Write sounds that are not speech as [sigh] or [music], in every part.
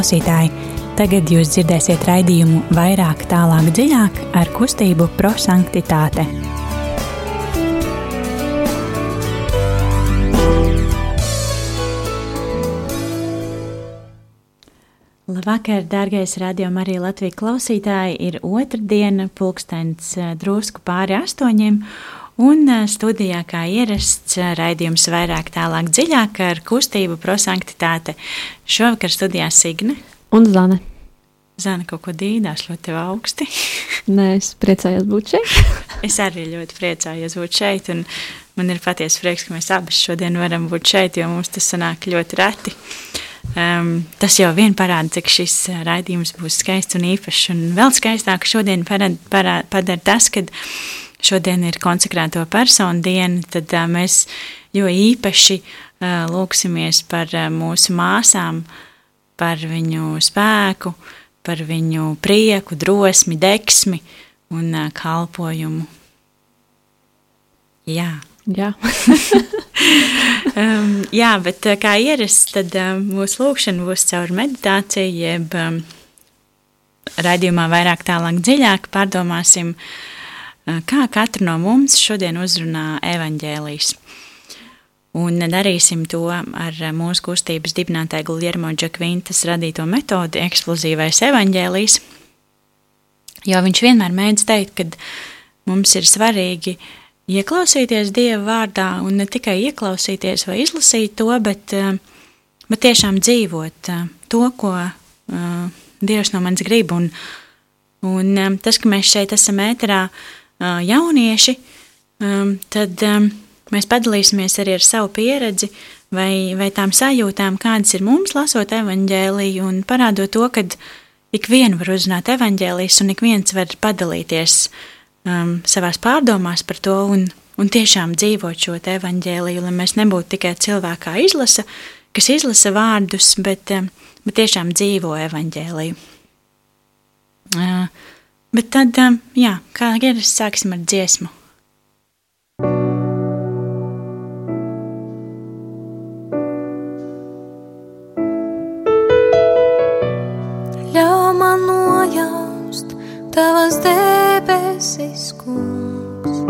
Klausītāji, tagad jūs dzirdēsiet raidījumu vairāk, tālāk, dziļāk ar kustību prosanktitāte. Labvakar, dārgais radio Marija Latvijas klausītāji! Ir otrdiena, pulkstenis eh, drusku pāri astoņiem, un studijā kā ierasts raidījums vairāk tālāk dziļāk ar kustību prosanktitāte. Šovakar studijā Signe. Un Zane. Zana kaut ko dīdās ļoti augsti. [laughs] Nē, es priecājos būt šeit. [laughs] es arī ļoti priecājos būt šeit, man ir patiesi prieks, ka mēs abas šodien varam būt šeit, jo mums tas sanāk ļoti reti. Um, tas jau vien parāda, cik šis raidījums būs skaists un īpašs. Un vēl skaistāk šodien parād, parād, padara tas, ka šodien ir konsekrēto personu diena, tad mēs jo īpaši lūksimies par mūsu māsām, par viņu spēku, par viņu prieku, drosmi, deksmi un kalpojumu. Jā. Jā. [laughs] um, jā, bet kā ierasts, tad um, mūsu lūkšana būs caur meditāciju, jeb um, raidījumā vairāk tālāk dziļāk pārdomāsim, uh, kā katru no mums šodien uzrunā evaņģēlijs. Un darīsim to ar mūsu kustības dibinātāju Guljermo Džakvintas radīto metodi eksplozīvais evaņģēlijs, jo viņš vienmēr mēdz teikt, ka mums ir svarīgi ieklausīties Dieva vārdā un ne tikai ieklausīties vai izlasīt to, bet, bet tiešām dzīvot to, ko Dievs no manis grib. Un, un tas, ka mēs šeit esam ēterā uh, jaunieši, tad mēs padalīsimies arī ar savu pieredzi vai, vai tām sajūtām, kādas ir mums lasot evaņģēliju un parādot to, ka ik vienu var uzzināt evaņģēlijas un ik viens var padalīties um, savās pārdomās par to un, un tiešām dzīvot šo evaņģēliju, lai mēs nebūtu tikai cilvēki, kā izlasa, kas izlasa vārdus, bet, um, bet tiešām dzīvo evaņģēliju. Uh, bet tad, um, jā, kā ierast, sāksim ar dziesmu. Ļauj man nojaust tavas debesis, kungs,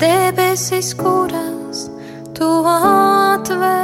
debesis, kuras tu atver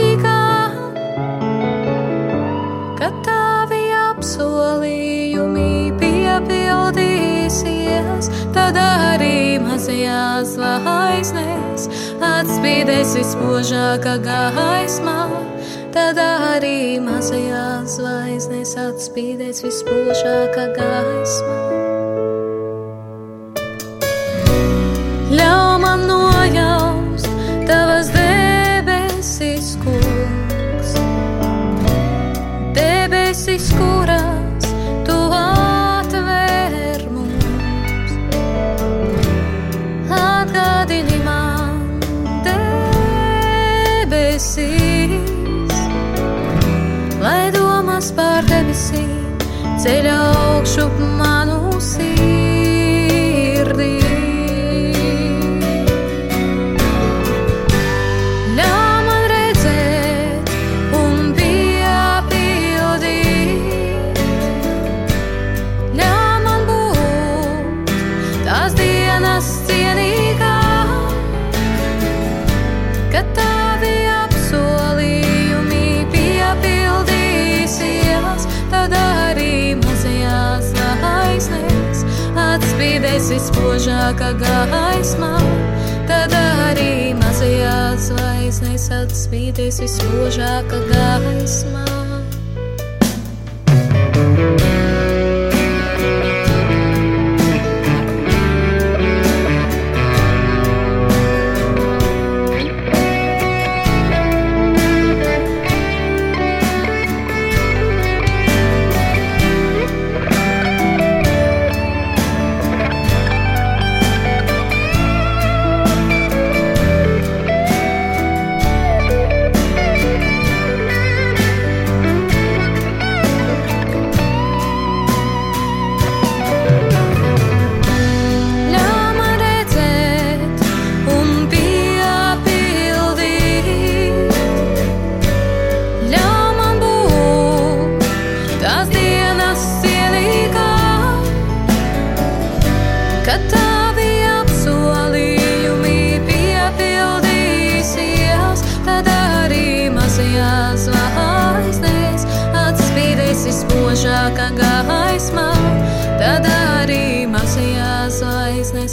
piepildīsies, tad arī mazajās zvaigznēs atspīdēs vispožākā gaismā. Tad arī mazajās zvaigznēs atspīdēs vispožākā gaismā. Debesīm vispožākā gaismā, tad arī mazajās zvaigznēs atspīdēs vispožākā gaismā. spīdēs vispožāka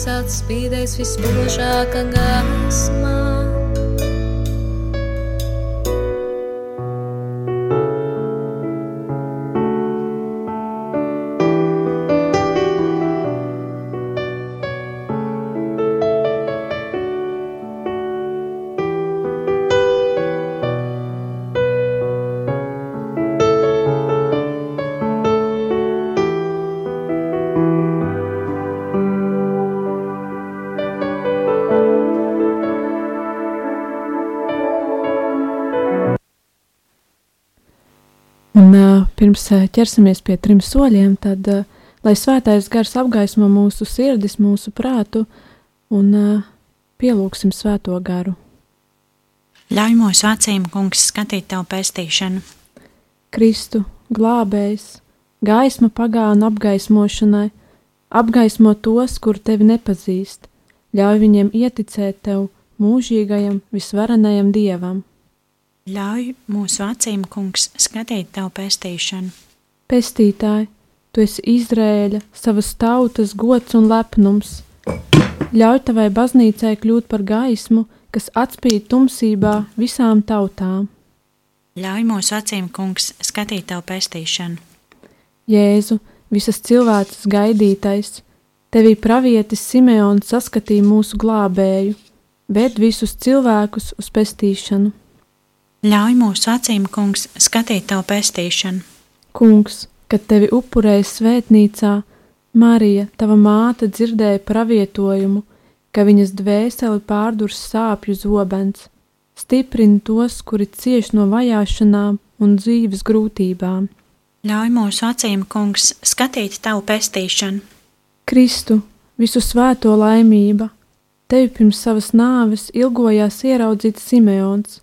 atspīdēs vispožākā gaismā. Pirms uh, ķersimies pie trim soļiem, tad uh, lai svētais gars apgaismo mūsu sirdis, mūsu prātu un uh, pielūgsim svēto garu. Ļauj mūsu acīm, kungs, skatīt tavu pestīšanu. Kristu, glābējs, gaisma pagāna apgaismošanai, apgaismo tos, kur tevi nepazīst, ļauj viņiem ieticēt tev mūžīgajam, visvarenajam dievam. Ļauj mūsu acīm, kungs, skatīt tavu pestīšanu. Pestītāji, tu esi Izrēļa, savas tautas gods un lepnums. Ļauj tavai baznīcai kļūt par gaismu, kas atspīd tumsībā visām tautām. Ļauj mūsu acīm, kungs, skatīt tavu pestīšanu. Jēzu, visas cilvēces gaidītais, tevī pravietis Simeons saskatīja mūsu glābēju, ved visus cilvēkus uz pestīšanu. Ļauj mūsu acīm, kungs, skatīt tavu pestīšanu. Kungs, kad tevi upurēja svētnīcā, Marija, tava māte, dzirdēja pravietojumu, ka viņas dvēseli pārdurs sāpju zobens, stiprini tos, kuri cieš no vajāšanām un dzīves grūtībām. Ļauj mūsu acīm, kungs, skatīt tavu pestīšanu. Kristu, visu svēto laimība, tevi pirms savas nāves ilgojās ieraudzīt Simeons,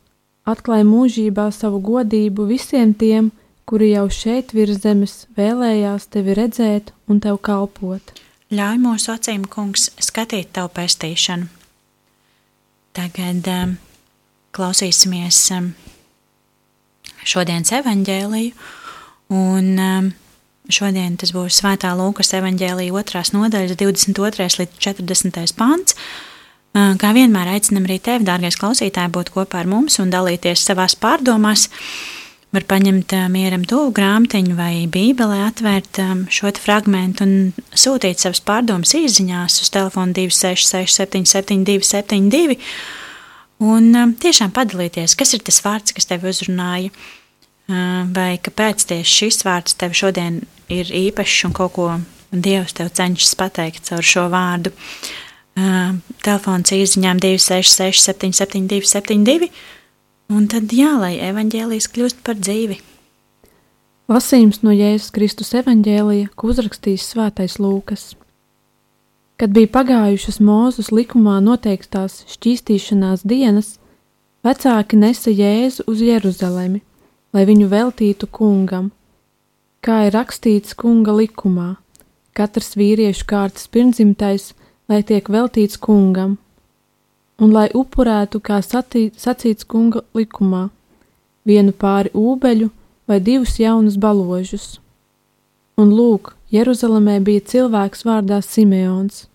atklāja mūžībā savu godību visiem tiem, kuri jau šeit virs zemes vēlējās tevi redzēt un tev kalpot. Ļauj mūsu acīm, kungs, skatīt tavu pestīšanu. Tagad um, klausīsimies um, šodienas evaņģēliju, un um, šodien tas būs Svētā Lūkas evaņģēlija otrās nodaļas 22. līdz 40. pāns. Kā vienmēr aicinam arī tevi, dārgais klausītāj, būt kopā ar mums un dalīties savās pārdomās. Var paņemt mieram tuvu grāmatiņu vai bībelē, atvērt šo te fragmentu un sūtīt savas pārdomas īsiņās uz telefonu 266 77 272 un tiešām padalīties, kas ir tas vārds, kas tevi uzrunāja, vai kāpēc tieši šis vārds tev šodien ir īpašs un ko Dievs tev cenšas pateikt caur šo vārdu. Telefons īsiņām 266 772 72 un tad jā, lai evaņģēlijas kļūst par dzīvi. Lasījums no Jēzus Kristus evaņģēlija, ko uzrakstījis Svētais Lūkas. Kad bija pagājušas Mūzes likumā noteiktās šķīstīšanās dienas, vecāki nesa Jēzu uz Jeruzalemi, lai viņu veltītu kungam. Kā ir rakstīts kunga likumā, katrs vīriešu kārtas pirmdzimtais, lai tiek veltīts kungam, un lai upurētu, kā satī, sacīts kunga likumā, vienu pāri ūbeļu vai divus jaunus baložus. Un lūk, Jeruzalemē bija cilvēks vārdā Simeons.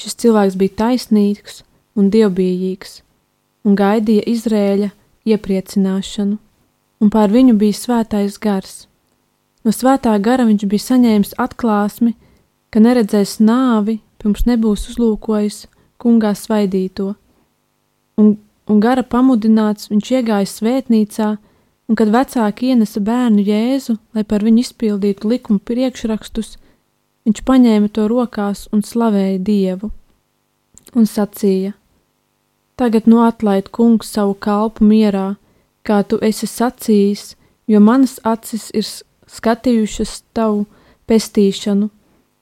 Šis cilvēks bija taisnīgs un dievbijīgs, un gaidīja Izrēļa iepriecināšanu, un pār viņu bija svētais gars. No svētā gara viņš bija saņēmis atklāsmi, ka neredzēs nāvi, pirms nebūs uzlūkojis kungā svaidīto. Un, un gara pamudināts viņš iegāja svētnīcā, un kad vecāki ienesa bērnu Jēzu, lai par viņu izpildītu likuma priekšrakstus, viņš paņēma to rokās un slavēja Dievu. Un sacīja: Tagad nu atlaid kungs savu kalpu mierā, kā tu esi sacījis, jo manas acis ir skatījušas tavu pestīšanu,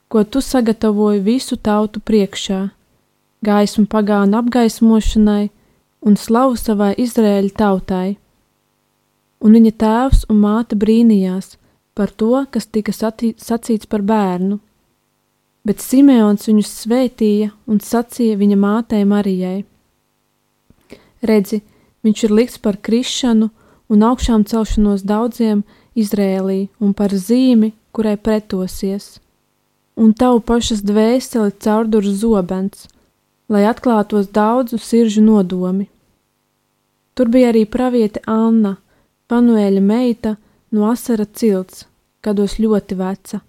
ko tu sagatavoji visu tautu priekšā, gaismu pagānu apgaismošanai un slavu savai Izraēļa tautai. Un viņa tēvs un māte brīnījās par to, kas tika sacīts par bērnu, bet Simeons viņus svētīja un sacīja viņa mātei Marijai: Redzi, viņš ir likts par krišanu un augšām celšanos daudziem Izrēlī un par zīmi, kurai pretosies un tavu pašas dvēseli caurdurs zobens, lai atklātos daudzu siržu nodomi. Tur bija arī praviete Anna, Panuēļa meita no Asara cilts, gados ļoti veca.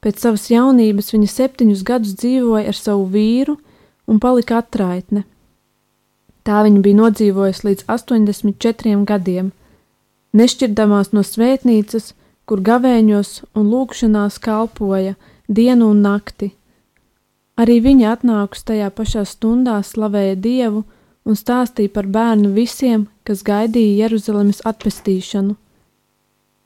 Pēc savas jaunības viņa septiņus gadus dzīvoja ar savu vīru un palika atraitne. Tā viņa bija nodzīvojusi līdz 84 gadiem, nešķirdamās no svētnīcas, kur gavēņos un lūkšanās kalpoja dienu un nakti. Arī viņa atnākus tajā pašā stundā slavēja Dievu un stāstīja par bērnu visiem, kas gaidīja Jeruzalemes atpestīšanu.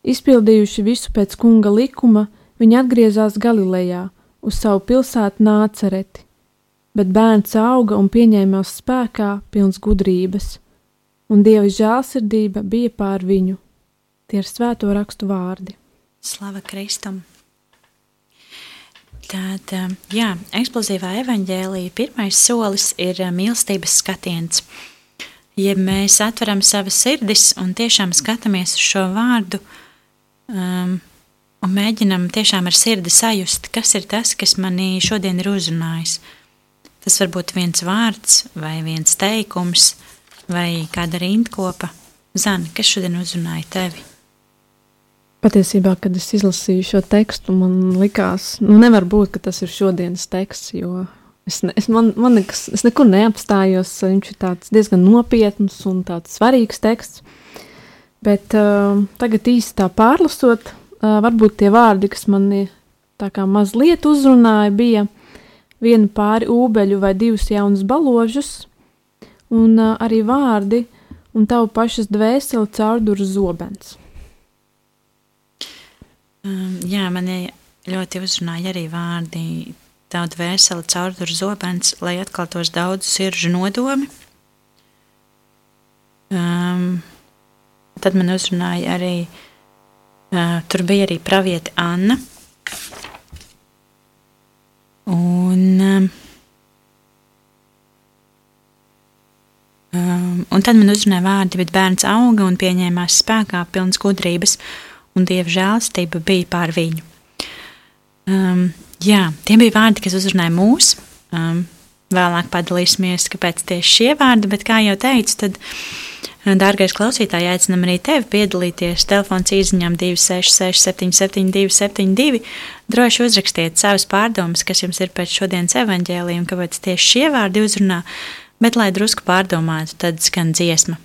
Izpildījuši visu pēc kunga likuma, viņi atgriezās Galilejā uz savu pilsētu nācereti, bet bērns auga un pieņēmās spēkā pilns gudrības, un Dieva žēlsirdība bija pār viņu. Tie ir svēto rakstu vārdi. Slava Kristum! Tad, um, jā, eksplozīvā evaņģēlīja pirmais solis ir um, mīlestības skatiens. Ja mēs atveram savas sirdis un tiešām skatāmies uz šo vārdu um, un mēģinam tiešām ar sirdi sajust, kas ir tas, kas manī šodien ir uzrunājis. Tas var būt viens vārds vai viens teikums vai kāda rindkopa. Zani, kas šodien uzrunāja tevi? Patiesībā, kad es izlasīju šo tekstu, man likās, nu, nevar būt, ka tas ir šodienas teksts, es, ne, es, man, man nekas, es nekur neapstājos. Viņš ir diezgan nopietns un svarīgs teksts. Bet uh, tagad īsi tā pārlasot, uh, varbūt tie vārdi, kas manī mazliet uzrunāja, bija viena pāri ūbeļu vai divus jaunus baložus, un uh, arī vārdi un tavu pašas dvēseli caurduru zobens. Um, jā, man ļoti uzrunāja arī vārdi tāda vēsela caurdur zobens, lai atklātos daudz siržu nodomi. Um, tad man uzrunāja arī, uh, tur bija arī pravieti Anna. Un, um, um, un tad man uzrunāja vārdi, bet bērns auga un pieņēmās spēkā pilns gudrības. Uh, un Dieva žēlstība bija pār viņu. Um, jā, tie bija vārdi, kas uzrunāja mūs. Um, vēlāk padalīsimies, kāpēc tieši šie vārdi, bet, kā jau teicu, tad, uh, dārgais klausītāj, aicinam arī tevi piedalīties. Telefons īsiņām 266, 772, 72. Droši uzrakstiet savas pārdomas, kas jums ir pēc šodienas evaņģēlījuma, kāpēc tieši šie vārdi uzrunā, bet, lai drusku pārdomātu, tad skan dziesma.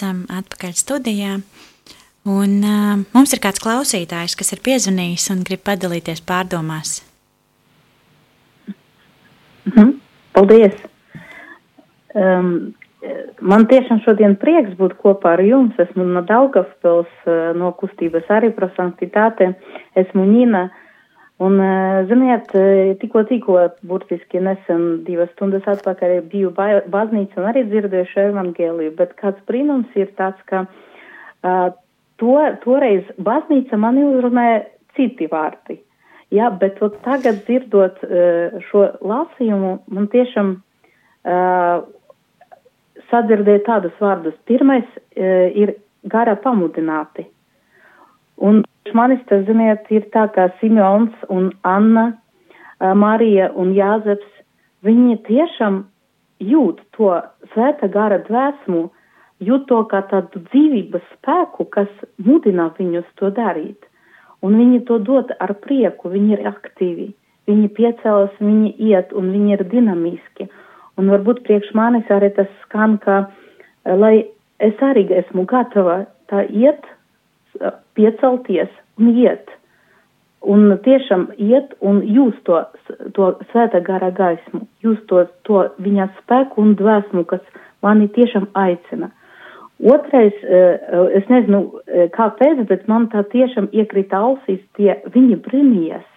Esam atpakaļ studijā. Un, uh, mums ir kāds klausītājs, kas ir piezvanījis un grib padalīties pārdomās. Mhm. Paldies! Um, man tiešām šodien prieks būt kopā ar jums. Esmu no Daugavpils, no kustības arī prosanktitāte. Esmu Nina. Un, ziniet, tikko, tikko, burtiski nesen divas stundas atpakaļ biju baznīca un arī dzirdēju šo evangēliju, bet kāds brīnums ir tāds, ka uh, to, toreiz baznīca mani uzrunāja citi vārdi. Jā, bet ot, tagad dzirdot uh, šo lasījumu, man tiešām uh, sadzirdēju tādus vārdus. Pirmais uh, ir gara pamudināti. Un manis tas, ziniet, ir tā kā Simeons un Anna, Marija un Jāzeps, viņi tiešām jūt to svēta gara dvēsmu, jūt to kā tādu dzīvības spēku, kas mudina viņus to darīt. Un viņi to dod ar prieku, viņi ir aktīvi, viņi piecēlas, viņi iet un viņi ir dinamiski. Un varbūt priekš manis arī tas skan, ka, lai es arī esmu gatava tā iet, piecelties un iet. Un tiešām iet un jūs to, to svēta gara gaismu, jūs to, to viņa spēku un dvēsmu, kas mani tiešām aicina. Otrais, eh, es nezinu, eh, kāpēc, bet man tā tiešām iekrita ausīs tie viņi brīnījās.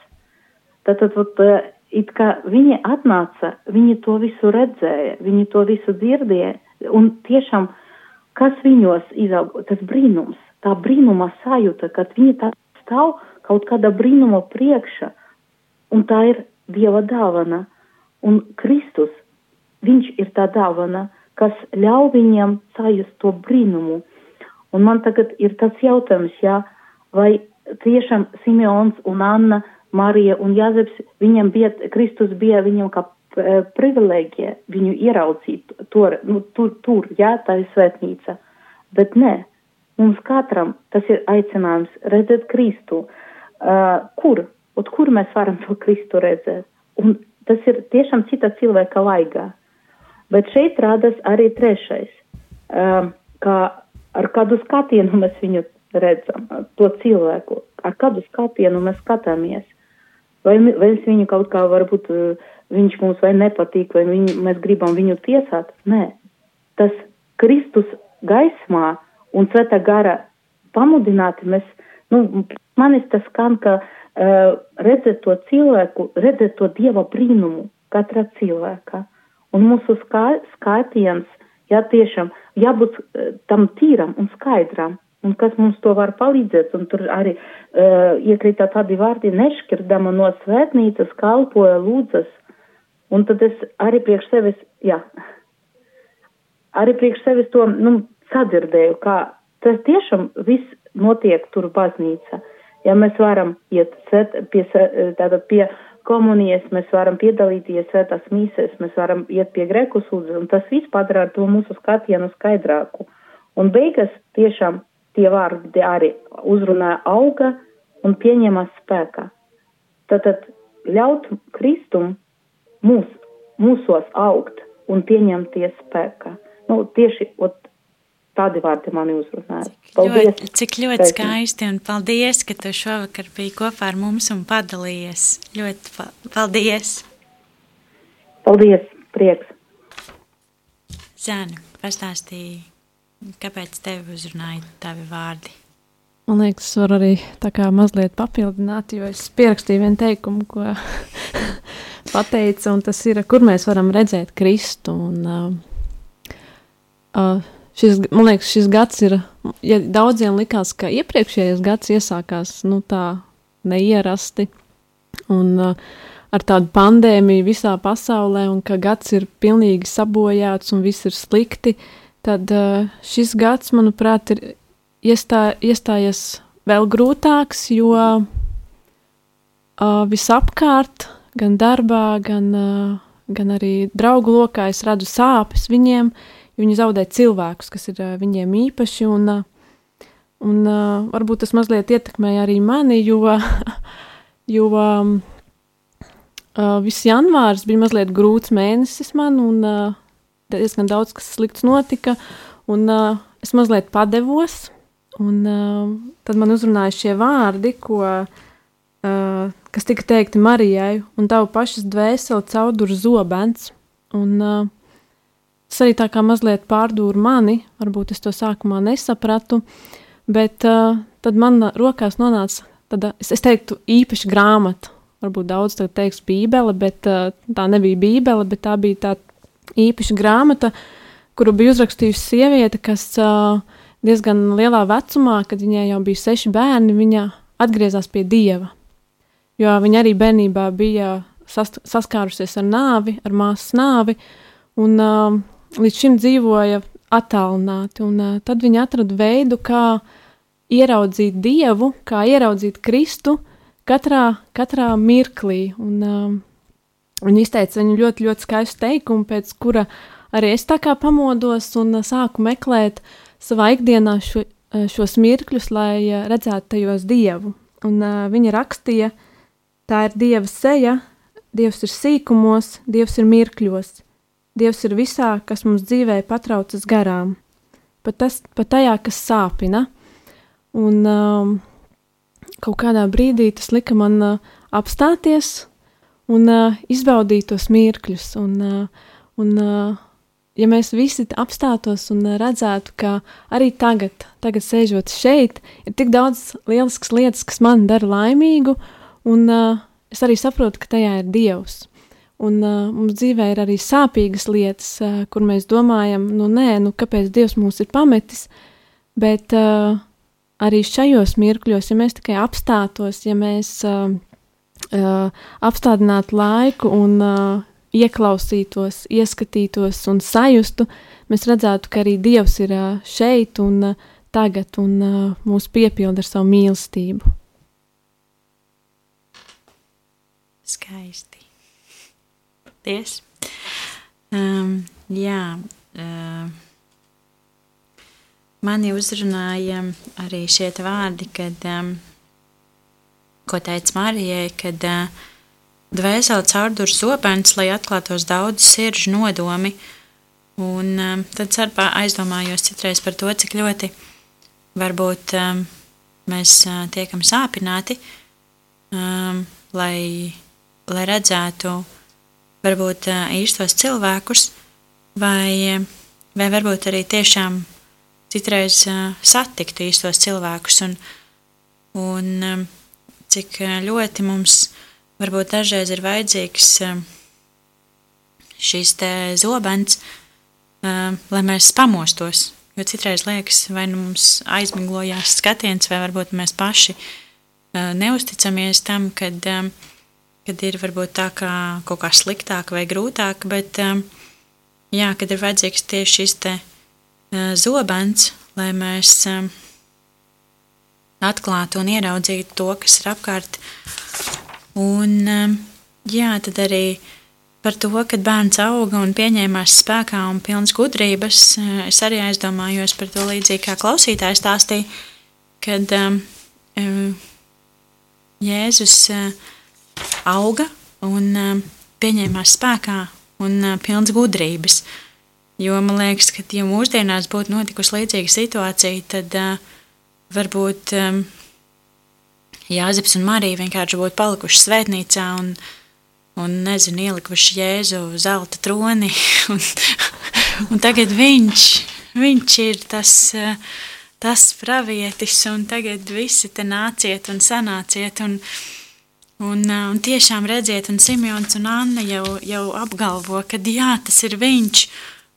Tātad, eh, it kā viņi atnāca, viņi to visu redzēja, viņi to visu dzirdēja, un tiešām, kas viņos izauga, tas brīnums, tā brīnuma sajūta, kad viņi tā stāv kaut kāda brīnuma priekša, un tā ir Dieva dāvana, un Kristus, viņš ir tā dāvana kas ļauj viņiem sajust to brīnumu. Un man tagad ir tas jautājums, jā, vai tiešām Simeons un Anna, Marija un Jāzeps, viņam bija, Kristus bija viņam kā privilēģija viņu ieraudzīt tur, nu, tur, tur, jā, tā ir svētnīca. Bet nē, mums katram tas ir aicinājums redzēt Kristu. Uh, kur? Ot, kur mēs varam to Kristu redzēt? Un tas ir tiešām cita cilvēka laigā. Bet šeit rādās arī trešais, um, kā ar kādu skatienu mēs viņu redzam, to cilvēku, ar kādu skatienu mēs skatāmies. Vai, vai es viņu kaut kā varbūt uh, viņš mums vai nepatīk, vai viņu, mēs gribam viņu tiesāt? Nē, tas Kristus gaismā un svētā gara pamudināti mēs, nu, manis tas skan, ka uh, redzēt to cilvēku, redzēt to Dieva brīnumu katra cilvēka. Un mūsu skatiens, jā, tiešām jābūt uh, tam tīram un skaidram. Un kas mums to var palīdzēt, un tur arī uh, iekrita tādi vārdi, nešķirdama no svētnīcas kalpoja lūdzas. Un tad es arī priekš sevis, jā, arī priekš sevis to, nu, sadzirdēju, kā tas tiešām viss notiek tur baznīca. Ja mēs varam iet pie, tātad pie komunijas, mēs varam piedalīties svētās mīsēs, mēs varam iet pie greku sūdzes, un tas viss padara to mūsu skatienu skaidrāku. Un beigas tiešām tie vārdi arī uzrunāja auga un pieņemas spēkā. Tātad ļaut Kristum mūs, mūsos augt un pieņemties spēkā. Nu, tieši ot, Tādi vārdi mani uzrunāja. Paldies! Ļoti, cik ļoti skaisti un paldies, ka tu šovakar biji kopā ar mums un padalījies. Ļoti paldies! Paldies! Prieks! Zēni, pastāstīji, kāpēc tevi uzrunāja tavi vārdi? Man liekas, es varu arī tā kā mazliet papildināt, jo es pierakstīju vienu teikumu, ko pateica, un tas ir, kur mēs varam redzēt Kristu. Un, uh, šis, man liekas, šis gads ir, ja daudziem likās, ka iepriekšējais gads iesākās nu, tā neierasti un uh, ar tādu pandēmiju visā pasaulē, un ka gads ir pilnīgi sabojāts un viss ir slikti, tad uh, šis gads, manuprāt, ir iestā, iestājies vēl grūtāks, jo uh, visapkārt, gan darbā, gan, gan arī draugu lokā es redzu sāpes viņiem, uh, Viņi zaudē cilvēkus, kas ir viņiem īpaši, un, un varbūt tas mazliet ietekmēja arī mani, jo, [laughs] jo viss janvārs bija mazliet grūts mēnesis man, un diezgan daudz kas slikts notika, un es mazliet padevos, un tad man uzrunāja šie vārdi, ko, uh, kas tika teikti Marijai, un tavu pašas dvēseli caudur zobens. Un, uh, tas arī tā kā mazliet pārdūra mani, varbūt es to sākumā nesapratu, bet uh, tad man rokās nonāca, tad, es, es teiktu, īpaša grāmata. Varbūt daudz teiks Bībele, bet uh, tā nebija Bībele, bet tā bija tā īpaša grāmata, kuru bija uzrakstījusi sieviete, kas uh, diezgan lielā vecumā, kad viņai jau bija seši bērni, viņa atgriezās pie dieva. Jo viņa arī bērnībā bija sas saskārusies ar nāvi, ar māsas nāvi, un uh, līdz šim dzīvoja attālināti. Un, uh, tad viņa atrada veidu, kā ieraudzīt dievu, kā ieraudzīt Kristu katrā, katrā mirklī. Un, uh, Viņa izteica viņu ļoti, ļoti skaistu teikumu, pēc kura arī es tā kā pamodos un sāku meklēt savā ikdienā šo, šos mirkļus, lai redzētu tajos dievu. Un uh, viņa rakstīja, tā ir dieva seja, dievs ir sīkumos, dievs ir mirkļos, dievs ir visā, kas mums dzīvē patraucas garām, pat, tas, pat tajā, kas sāpina. Un um, kaut kādā brīdī tas lika man uh, apstāties un uh, izbaudīt tos mirkļus. Un, uh, un, uh, ja mēs visi apstātos un uh, redzētu, ka arī tagad, tagad sēžot šeit, ir tik daudz lieliskas lietas, kas man dara laimīgu, un uh, es arī saprotu, ka tajā ir Dievs. Un uh, mums dzīvē ir arī sāpīgas lietas, uh, kur mēs domājam, nu nē, nu kāpēc Dievs mūs ir pametis, bet uh, arī šajos mirkļos, ja mēs tikai apstātos, ja mēs uh, uh, apstādinātu laiku un uh, ieklausītos, ieskatītos un sajustu, mēs redzētu, ka arī Dievs ir šeit un tagad un mūs piepilda ar savu mīlestību. Skaisti. Paldies! Um, jā, uh, mani uzrunāja arī šie vārdi, kad um, ko teica Marijai, kad uh, dvēseli caurdur zobens, lai atklātos daudz sirdžu nodomi. Un um, tad starpā aizdomājos citreiz par to, cik ļoti varbūt um, mēs uh, tiekam sāpināti, um, lai, lai redzētu varbūt uh, īstos cilvēkus, vai, vai varbūt arī tiešām citreiz uh, satiktu īstos cilvēkus. Un, un, um, cik eh, ļoti mums varbūt dažreiz ir vajadzīgs eh, šīs te zobens, eh, lai mēs pamostos. Jo citreiz liekas, vai nu mums aizmiglojās skatiens, vai varbūt mēs paši neusticamies tam, kad, kad ir varbūt tā kā kaut kā sliktāk vai grūtāk, bet jā, kad ir vajadzīgs tieši šis te zobens, lai mēs atklātu un ieraudzītu to, kas ir apkārt. Un, um, jā, tad arī par to, kad bērns auga un pieņēmās spēkā un pilns gudrības, uh, es arī aizdomājos par to līdzīgi kā klausītājs stāstīja, kad um, um, Jēzus uh, auga un um, pieņēmās spēkā un uh, pilns gudrības. Jo man liekas, ka, ja mūsdienās būtu notikusi līdzīga situācija, tad uh, varbūt Jāzeps un Marija vienkārši būtu palikuši svētnīcā un, un nezinu, ielikuši Jēzu zelta troni. [laughs] Un, un tagad viņš, viņš ir tas, tas pravietis, un tagad visi te nāciet un sanāciet. Un, uh, un tiešām redziet, un Simons un Anna jau, jau apgalvo, ka jā, tas ir viņš.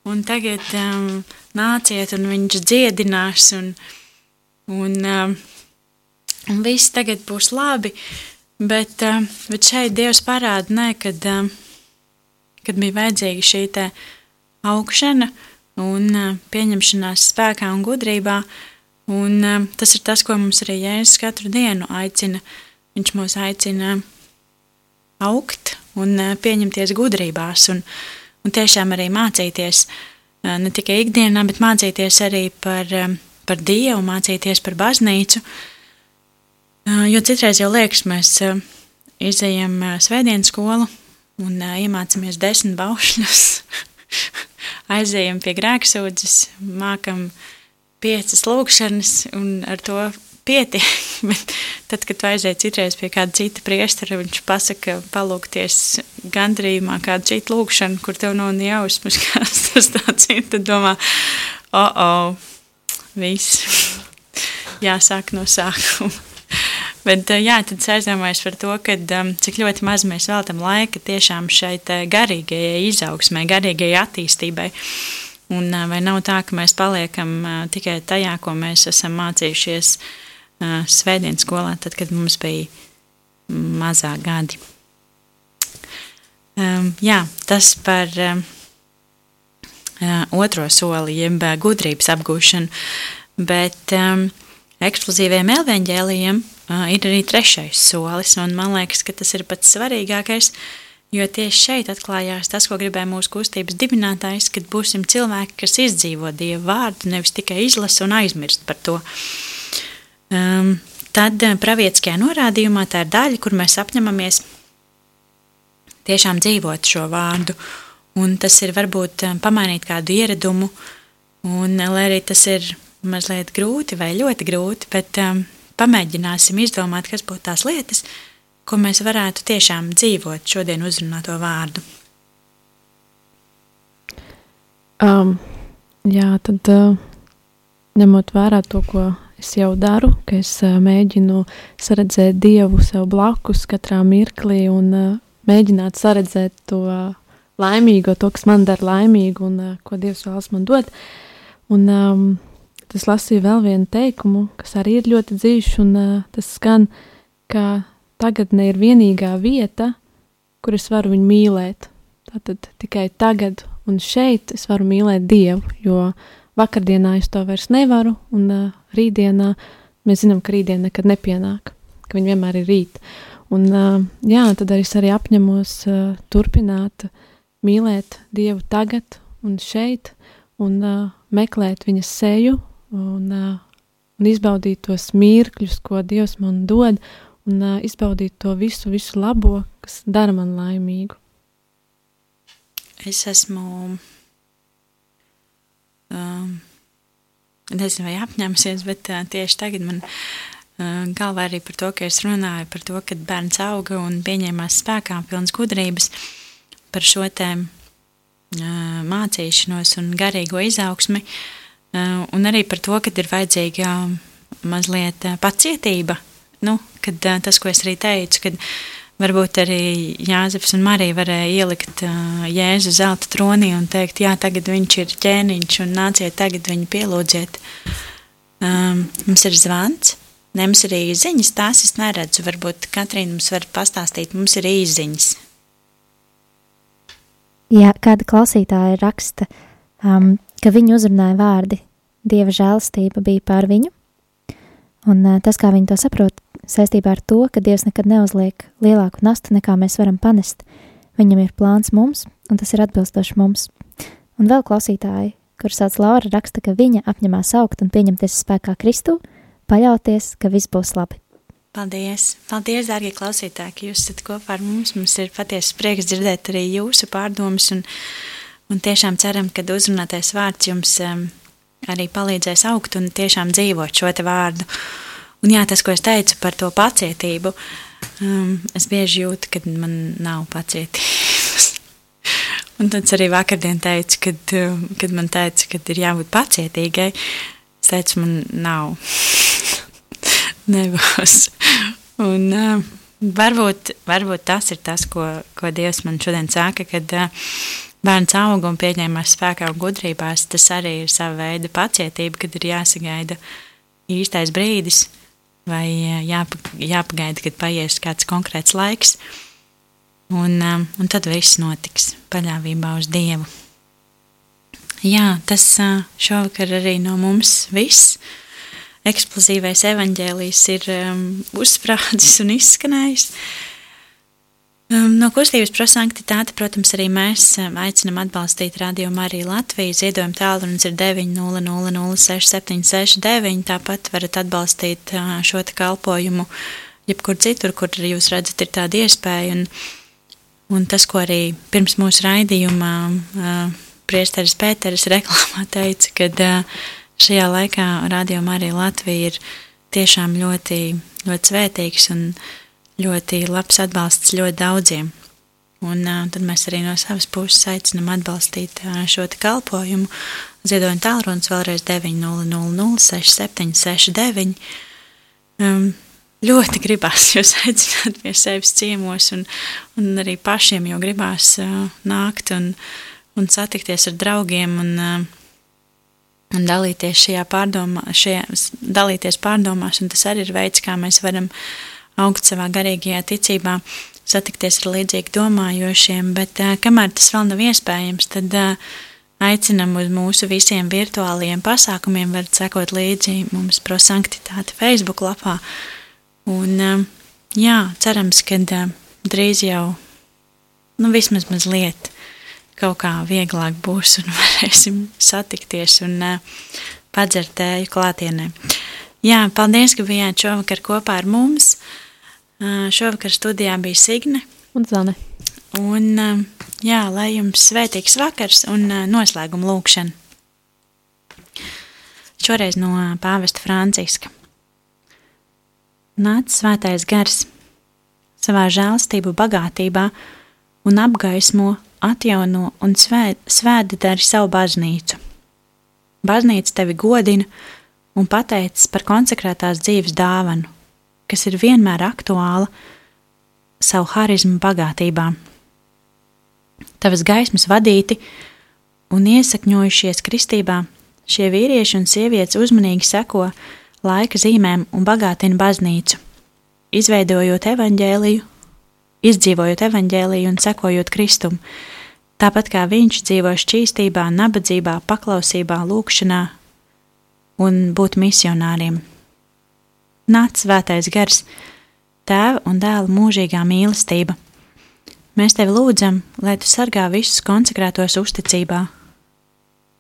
Un tagad um, nāciet, un viņš dziedinās. Un, un, um, un viss tagad būs labi. Bet, um, bet šeit Dievs parāda, ne, kad, um, kad bija vajadzīga šī augšana un uh, pieņemšanās spēkā un gudrībā. Un, um, tas ir tas, ko mums arī Jēzus katru dienu aicina. Viņš mūs aicina augt un uh, pieņemties gudrībās un, un tiešām arī mācīties uh, ne tikai ikdienā, bet mācīties arī par um, par Dievu, mācīties par baznīcu. Jo citreiz jau liekas, mēs izējam svētdienas skolu un iemācāmies desmit baušļus, [laughs] aizējam pie grēksūdzes, mākam piecas lūkšanas, un ar to pietiek. [laughs] Bet tad, kad aiziet citreiz pie kāda cita priestera, viņš pasaka, palūkties gandrījumā kādu citu lūkšanu, kur tev nav ne jausmas, [laughs] kas tas tāds ir, tad domā, o, oh, oh, viss, [laughs] jāsāk no sākuma. Bet, jā, tad es aizdomājos par to, ka, cik ļoti maz mēs veltam laika tiešām šai garīgajai izaugsmai, garīgajai attīstībai. Un vai nav tā, ka mēs paliekam tikai tajā, ko mēs esam mācījušies svētdienas skolā, tad, kad mums bija mazāk gadi. Um, jā, tas par um, otro soli, jeb gudrības apgūšanu, bet um, eksplozīviem elveņģēlijiem uh, ir arī trešais solis, un man liekas, ka tas ir pats svarīgākais, jo tieši šeit atklājās tas, ko gribēja mūsu kustības dibinātājs, kad būsim cilvēki, kas izdzīvo Dievu vārdu, nevis tikai izlasa un aizmirst par to. Uh, Um, tad eh, pravietiskajā norādījumā tā ir daļa, kur mēs apņemamies tiešām dzīvot šo vārdu. Un tas ir varbūt eh, pamainīt kādu ieradumu, un eh, lai arī tas ir mazliet grūti vai ļoti grūti, bet um, pamēģināsim izdomāt, kas būtu tās lietas, ko mēs varētu tiešām dzīvot šodien uzrunāto vārdu. Um, jā, tad uh, ņemot vērā to, ko es jau daru, ka es uh, mēģinu saredzēt Dievu sev blakus katrā mirklī un uh, mēģināt saredzēt to uh, laimīgo, to, kas man dara laimīgu un ko Dievs vēlas man dot. Un um, tas lasīja vēl vienu teikumu, kas arī ir ļoti dzīves, un uh, tas skan, ka tagadne ir vienīgā vieta, kur es varu viņu mīlēt. Tātad tikai tagad un šeit es varu mīlēt Dievu, jo vakardienā es to vairs nevaru, un uh, rītdienā mēs zinām, ka rītdiena nekad nepienāk, ka viņa vienmēr ir rīt. Un, uh, jā, tad arī es arī apņemos uh, turpināt mīlēt Dievu tagad un šeit, un uh, meklēt viņa seju, un, uh, un izbaudīt tos mirkļus, ko Dievs man dod, un uh, izbaudīt to visu, visu labo, kas dara man laimīgu. Es esmu um, nezinu, vai apņemsies, bet uh, tieši tagad man uh, galvā arī par to, ka es runāju par to, ka bērns auga un pieņēmās spēkā pilns gudrības par šo tēmu uh, mācīšanos un garīgo izaugsmi, uh, un arī par to, ka ir vajadzīga mazliet uh, pacietība, nu, kad uh, tas, ko es arī teicu, kad Varbūt arī Jāzeps un Marija varēja ielikt uh, Jēzu zelta tronī un teikt, jā, tagad viņš ir ķēniņš un nāciet tagad viņu pielūdziet. Um, mums ir zvans, ne mums ir īziņas, tās es neredzu. Varbūt Katrīna mums var pastāstīt, mums ir īziņas. Jā, kāda klausītāja raksta, um, ka viņu uzrunāja vārdi Dieva žēlastība bija pār viņu, un uh, tas, kā viņi to saprot, saistībā ar to, ka Dievs nekad neuzliek lielāku nastu nekā mēs varam panest. Viņam ir plāns mums, un tas ir atbilstoši mums. Un vēl klausītāji, kurš sauc Laura, raksta, ka viņa apņemās augt un pieņemties spēkā Kristu, paļauties, ka viss būs labi. Paldies! Paldies, dārgie klausītāji, ka jūs esat kopā ar mums. Mums ir patiesi prieks dzirdēt arī jūsu pārdomas, un, un tiešām ceram, ka uzrunātais vārds jums um, arī palīdzēs augt un tiešām dzīvot šo te vārdu. Un jā, tas, ko es teicu par to pacietību, um, es bieži jūtu, ka man nav pacietības. [laughs] un tad arī vakardien teicu, kad, um, kad man teica, ka ir jābūt pacietīgai, es teicu, man nav. [laughs] Nebūs. Un uh, varbūt, varbūt tas ir tas, ko, ko Dievs man šodien saka, kad uh, bērns aug un pieņēmās spēkā un gudrībās, tas arī ir sava veida pacietība, kad ir jāsagaida īstais brīdis, vai jāpagaida, kad paies kāds konkrēts laiks, un, un tad viss notiks paļāvībā uz Dievu. Jā, tas šovakar arī no mums viss. Eksplozīvais evaņģēlijs ir um, uzsprādzis un izskanējis. Uh, no kustības prosanktitāte, protams, arī mēs um, aicinām atbalstīt Radio Mariju Latviju. Ziedojuma tālrunis ir 900-6769. Tāpat varat atbalstīt uh, šo kalpojumu jebkur citur, kur jūs redzat, ir tāda iespēja. Un, un tas, ko arī pirms mūsu raidījumā uh, priesteris Pēteris reklāmā teica, kad uh, šajā laikā rādījumā arī Latvija ir tiešām ļoti, ļoti svētīgs un ļoti labs atbalsts ļoti daudziem. Un uh, tad mēs arī no savas puses aicinām atbalstīt uh, šo kalpojumu. Ziedoņa tālrunis vēlreiz 900-6769. Um, ļoti gribās [laughs] jūs aicināt pie sevis ciemos, un, un arī pašiem jau gribās uh, nākt un, un satikties ar draugiem un, uh, un dalīties šajā pārdomā, šajā, dalīties pārdomās, un tas arī ir veids, kā mēs varam augt savā garīgajā ticībā, satikties ar līdzīgi domājošiem, bet kamēr tas vēl nav iespējams, tad aicinam uz mūsu visiem virtuālajiem pasākumiem, varat sekot līdzi mums prosanktitāte Facebook lapā, Un, jā, cerams, ka drīz jau, nu, vismaz mazliet kaut kā vieglāk būs un [laughs] varēsim satikties un padzert tēju klātienē. Jā, paldies, ka bijāt šovakar kopā ar mums. Šovakar studijā bija Signe un Zane. Un, jā, lai jums svētīgs vakars un noslēguma lūkšana. Šoreiz no pāvesta Franciska. Nāc svētais gars savā žēlstību bagātībā un apgaismo, atjauno un svēdi dari savu baznīcu. Baznīca tevi godina un pateicis par konsekrētās dzīves dāvanu, kas ir vienmēr aktuāla savu harizmu bagātībā. Tavas gaismas vadīti un iesakņojušies kristībā, šie vīrieši un sievietes uzmanīgi seko laika zīmēm un bagātina baznīcu, izveidojot evaņģēliju, izdzīvojot evaņģēliju un sekojot Kristum, tāpat kā viņš dzīvo šķīstībā, nabadzībā, paklausībā, lūkšanā un būt misionāriem. Nāc svētais gars, tēva un dēla mūžīgā mīlestība. Mēs tevi lūdzam, lai tu sargā visus konsekrētos uzticībā,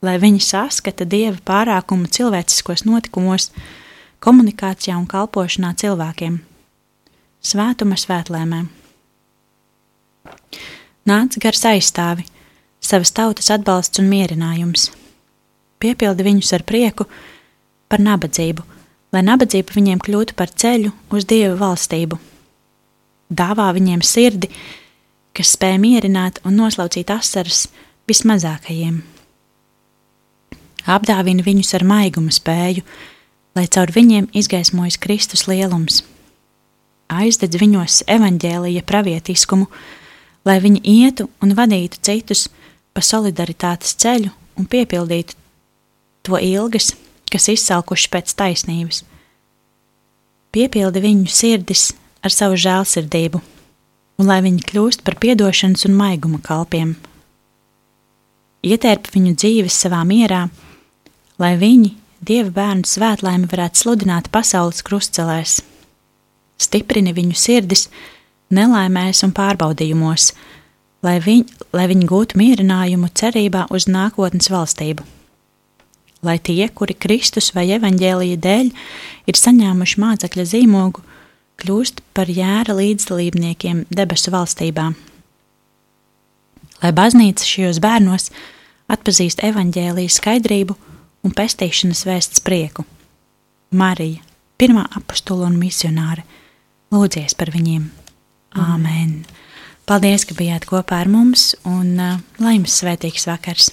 lai viņi saskata dieva pārākumu cilvēciskos notikumos, komunikācijā un kalpošanā cilvēkiem, svētuma svētlēmē. Nāc gars aizstāvi, savas tautas atbalsts un mierinājums. Piepildi viņus ar prieku par nabadzību, lai nabadzība viņiem kļūtu par ceļu uz Dieva valstību. Dāvā viņiem sirdi, kas spēj mierināt un noslaucīt asaras vismazākajiem. Apdāvina viņus ar maiguma spēju, lai caur viņiem izgaismojas Kristus lielums. Aizdedz viņos evaņģēlīja pravietiskumu, lai viņi ietu un vadītu citus pa solidaritātes ceļu un piepildītu to ilgas, kas izsalkuši pēc taisnības. Piepildi viņu sirdis ar savu žēlsirdību, un lai viņi kļūst par piedošanas un maiguma kalpiem. Ietērp viņu dzīves savā mierā, lai viņi Dieva bērnu svētlaimi varētu sludināt pasaules krustcelēs. Stiprini viņu sirdis, nelaimēs un pārbaudījumos, lai, viņ, lai viņi gūtu mierinājumu cerībā uz nākotnes valstību. Lai tie, kuri Kristus vai evaņģēlīja dēļ ir saņēmuši mācekļa zīmogu, kļūst par jēra līdzdalībniekiem debesu valstībā. Lai baznīca šajos bērnos atpazīst evaņģēlīju skaidrību, un pestīšanas vēsts prieku. Marija, pirmā apakstula un misionāre, lūdzies par viņiem. Āmen! Paldies, ka bijāt kopā ar mums, un uh, lai jums svētīgs vakars!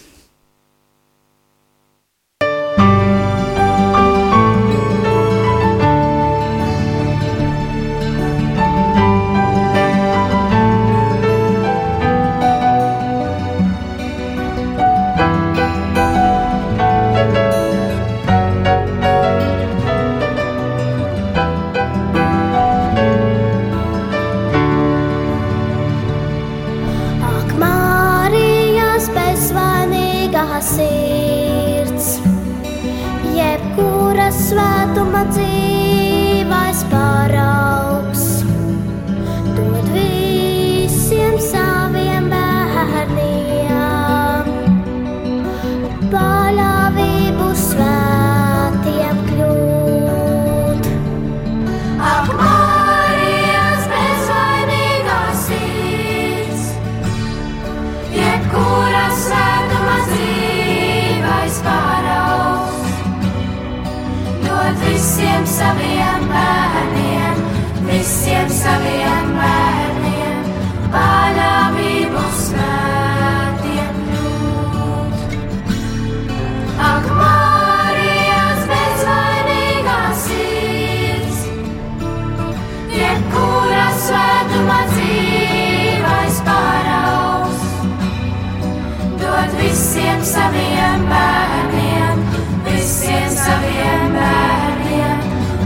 dot visiem saviem bērniem, visiem saviem bērniem.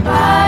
Pār